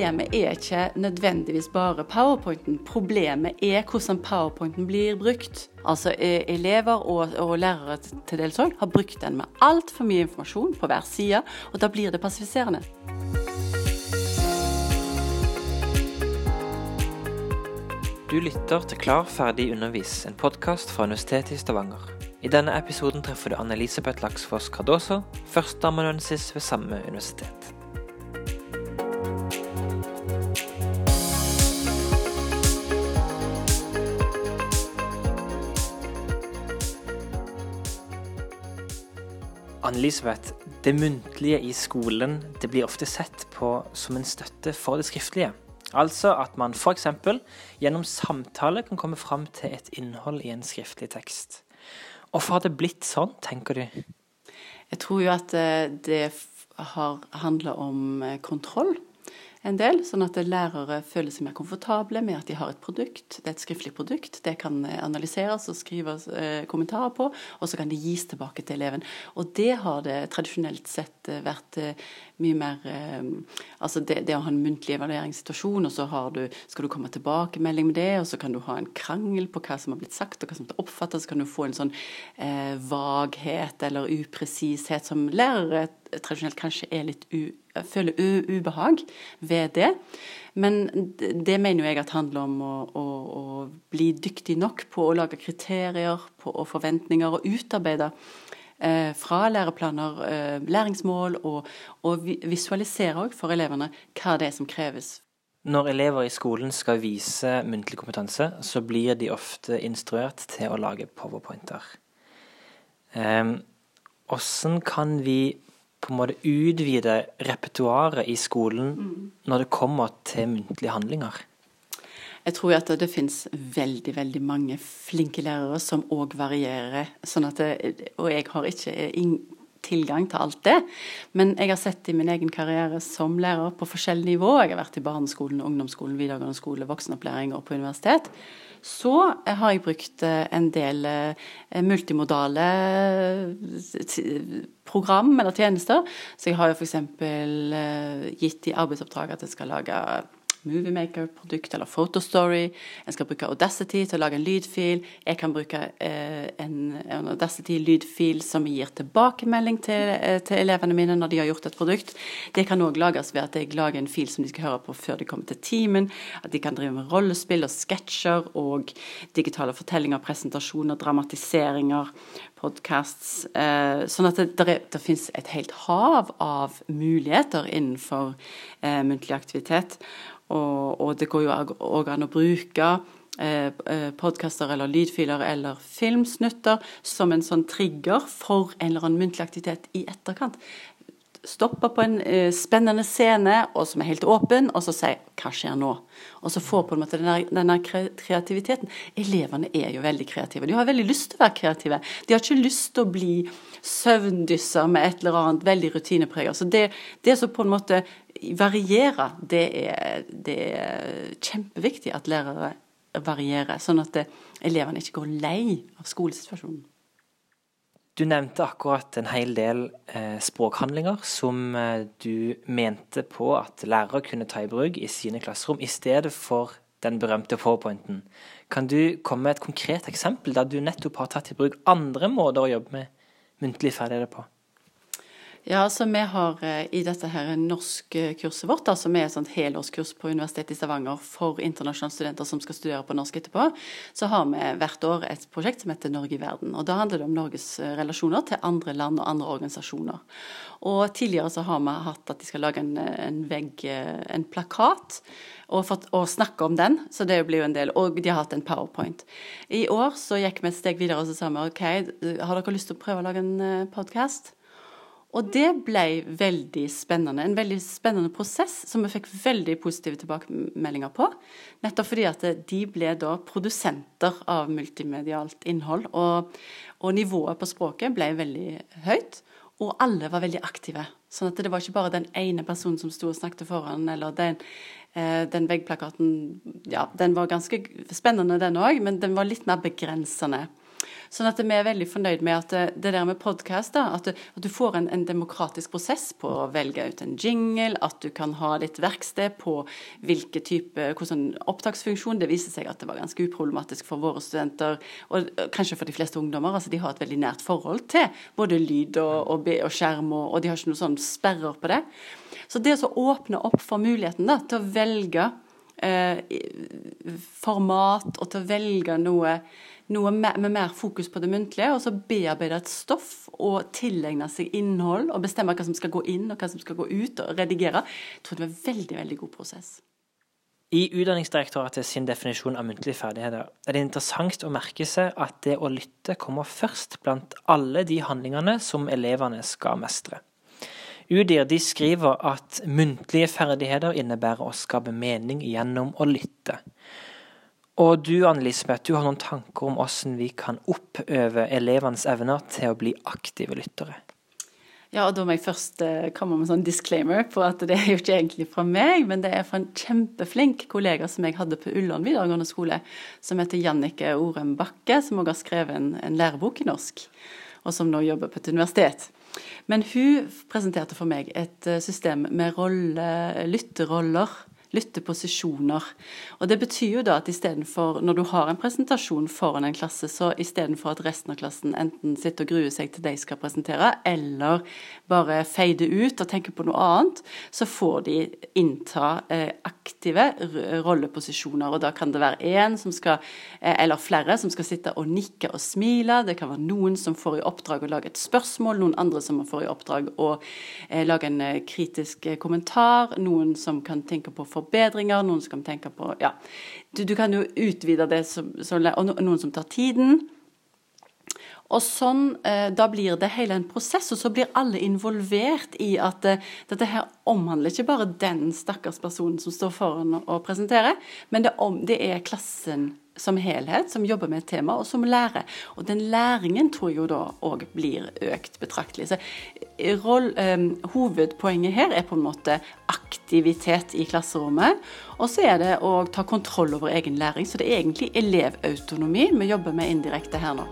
problemet er ikke nødvendigvis bare powerpointen. Problemet er hvordan powerpointen blir brukt. Altså eh, elever og, og lærere til dels òg har brukt den med altfor mye informasjon på hver side, og da blir det passiviserende. Du lytter til Klar, ferdig, undervis, en podkast fra Universitetet i Stavanger. I denne episoden treffer du Anne-Elisabeth Laksfoss Cardoso, førsteamanuensis ved samme universitet. Anne-Elisabeth, det muntlige i skolen det blir ofte sett på som en støtte for det skriftlige. Altså at man f.eks. gjennom samtale kan komme fram til et innhold i en skriftlig tekst. Hvorfor har det blitt sånn, tenker du? Jeg tror jo at eh, det har handla om eh, kontroll en del, sånn at lærere føler seg mer komfortable med at de har et produkt. Det er et skriftlig produkt. Det kan eh, analyseres og skrives eh, kommentarer på, og så kan det gis tilbake til eleven. Og det har det tradisjonelt sett eh, vært mye mer Altså det, det, å ha en muntlig evalueringssituasjon, og så du, skal du komme tilbakemelding med det, og så kan du ha en krangel på hva som har blitt sagt, og hva som er oppfattet, så kan du få en sånn vaghet eller upresishet som lærere tradisjonelt kanskje er litt u, føler ubehag ved det. Men det mener jo jeg at handler om å, å, å, bli dyktig nok på å lage kriterier på, og forventninger, og utarbeide eh, fra læreplaner eh, læringsmål, og, og visualisere òg for elevene hva det er som kreves. Når elever i skolen skal vise muntlig kompetanse, så blir de ofte instruert til å lage powerpointer. Hvordan eh, kan vi på en måte utvide repertoaret i skolen mm. når det kommer til muntlige handlinger? Jeg tror at det finnes veldig veldig mange flinke lærere som òg varierer. Sånn at det, og jeg har ikke tilgang til alt det. Men jeg har sett i min egen karriere som lærer på forskjellig nivå. Jeg har vært i barneskolen, ungdomsskolen, videregående skole, voksenopplæring og på universitet. Så har jeg brukt eh, en del eh, multimodale program eller tjenester. Så jeg har jo f.eks. gitt i arbeidsoppdrag at jeg skal lage Moviemaker-produkt eller Photostory. En skal bruke Audacity til å lage en lydfil. Jeg kan bruke eh, en, en Audacity-lydfil som gir tilbakemelding til, eh, til, elevene mine når de har gjort et produkt. Det kan òg lages ved at jeg lager en fil som de skal høre på før de kommer til timen. At de kan drive med rollespill og sketsjer og digitale fortellinger, presentasjoner, dramatiseringer, podcasts. Eh, sånn at det, det, det finnes et helt hav av muligheter innenfor eh, muntlig aktivitet. Og, og det går jo òg an å bruke eh, eh, podkaster eller lydfiler eller filmsnutter som en sånn trigger for en eller annen muntlig aktivitet i etterkant. Stoppe på en uh, spennende scene og som er helt åpen, og så si 'hva skjer nå?' Og så få på en måte denne, kreativiteten. Elevene er jo veldig kreative. De har veldig lyst til å være kreative. De har ikke lyst til å bli søvndysser med et eller annet veldig rutinepreget. Så det, det som på en måte varierer, det er, det er kjempeviktig at lærere varierer, sånn at elevene ikke går lei av skolesituasjonen. Du nevnte akkurat en hel del eh, språkhandlinger som eh, du mente på at lærere kunne ta i bruk i sine klasserom, i stedet for den berømte powerpointen. Kan du komme med et konkret eksempel der du nettopp har tatt i bruk andre måter å jobbe med muntlige ferdigheter på? Ja, så vi har eh, i dette her norskkurset vårt, da, som er et sånt helårskurs på Universitetet i Stavanger for internasjonale studenter som skal studere på norsk etterpå, så har vi hvert år et prosjekt som heter Norge i verden. og Da handler det om Norges eh, relasjoner til andre land og andre organisasjoner. Og Tidligere så har vi hatt at de skal lage en, en vegg, eh, en plakat, og, for, og, snakke om den. Så det blir jo en del. Og de har hatt en powerpoint. I år så gikk vi et steg videre og så sa vi OK, har dere lyst til å prøve å lage en podkast? Og det ble veldig spennende. En veldig spennende prosess som vi fikk veldig positive tilbakemeldinger på. Nettopp fordi at de ble da produsenter av multimedialt innhold. Og, og nivået på språket ble veldig høyt. Og alle var veldig aktive. Sånn at det var ikke bare den ene personen som sto og snakket foran, eller den, eh, den veggplakaten Ja, den var ganske spennende, den òg, men den var litt mer begrensende. Sånn at vi er veldig fornøyd med at det, det der med podkast, at, at, du får en, en, demokratisk prosess på å velge ut en jingle, at du kan ha litt verksted på hvilke type, hvordan opptaksfunksjon. Det viser seg at det var ganske uproblematisk for våre studenter, og kanskje for de fleste ungdommer. altså De har et veldig nært forhold til både lyd og, og, og skjerm, og, og, de har ikke noen sånn sperrer på det. Så det å åpne opp for muligheten da, til å velge eh, format og til å velge noe, noe med, med, mer fokus på det muntlige, og så bearbeide et stoff og tilegne seg innhold og bestemme hva som skal gå inn og hva som skal gå ut, og redigere. Jeg tror det var en veldig, veldig god prosess. I Utdanningsdirektoratet sin definisjon av muntlige ferdigheter er det interessant å merke seg at det å lytte kommer først blant alle de handlingene som elevene skal mestre. UDIR de skriver at muntlige ferdigheter innebærer å skape mening gjennom å lytte. Og du Anne Lisbeth, du har noen tanker om hvordan vi kan oppøve elevenes evner til å bli aktive lyttere? Ja, og Da må jeg først eh, komme med en sånn disclaimer på at det er jo ikke egentlig fra meg, men det er fra en kjempeflink kollega som jeg hadde på Ullern videregående skole, som heter Jannike Orem Bakke, som også har skrevet en, en lærebok i norsk, og som nå jobber på et universitet. Men hun presenterte for meg et eh, system med rolle, lytteroller lytteposisjoner. Og Det betyr jo da at istedenfor, når du har en presentasjon foran en klasse, så istedenfor at resten av klassen enten sitter og gruer seg til de skal presentere, eller bare feide ut og tenke på noe annet, så får de innta eh, aktive rolleposisjoner. Og da kan det være én som skal, eh, eller flere, som skal sitte og nikke og smile. Det kan være noen som får i oppdrag å lage et spørsmål, noen andre som får i oppdrag å eh, lage en kritisk kommentar, noen som kan tenke på for forbedringer, noen som kan tenke på Ja, du, du kan jo utvide det, som, som, og noen som tar tiden. Og sånn, eh, Da blir det hele en prosess, og så blir alle involvert i at eh, dette her omhandler ikke bare den stakkars personen som står foran og presenterer, men det, om, det er klassen som helhet, som jobber med et tema, og som lærer. Og den læringen tror jeg jo da òg blir økt betraktelig. Så eh, roll, um, Hovedpoenget her er på en måte aktivitet i klasserommet. Og så er det å ta kontroll over egen læring. Så det er egentlig elevautonomi vi jobber med indirekte her nå.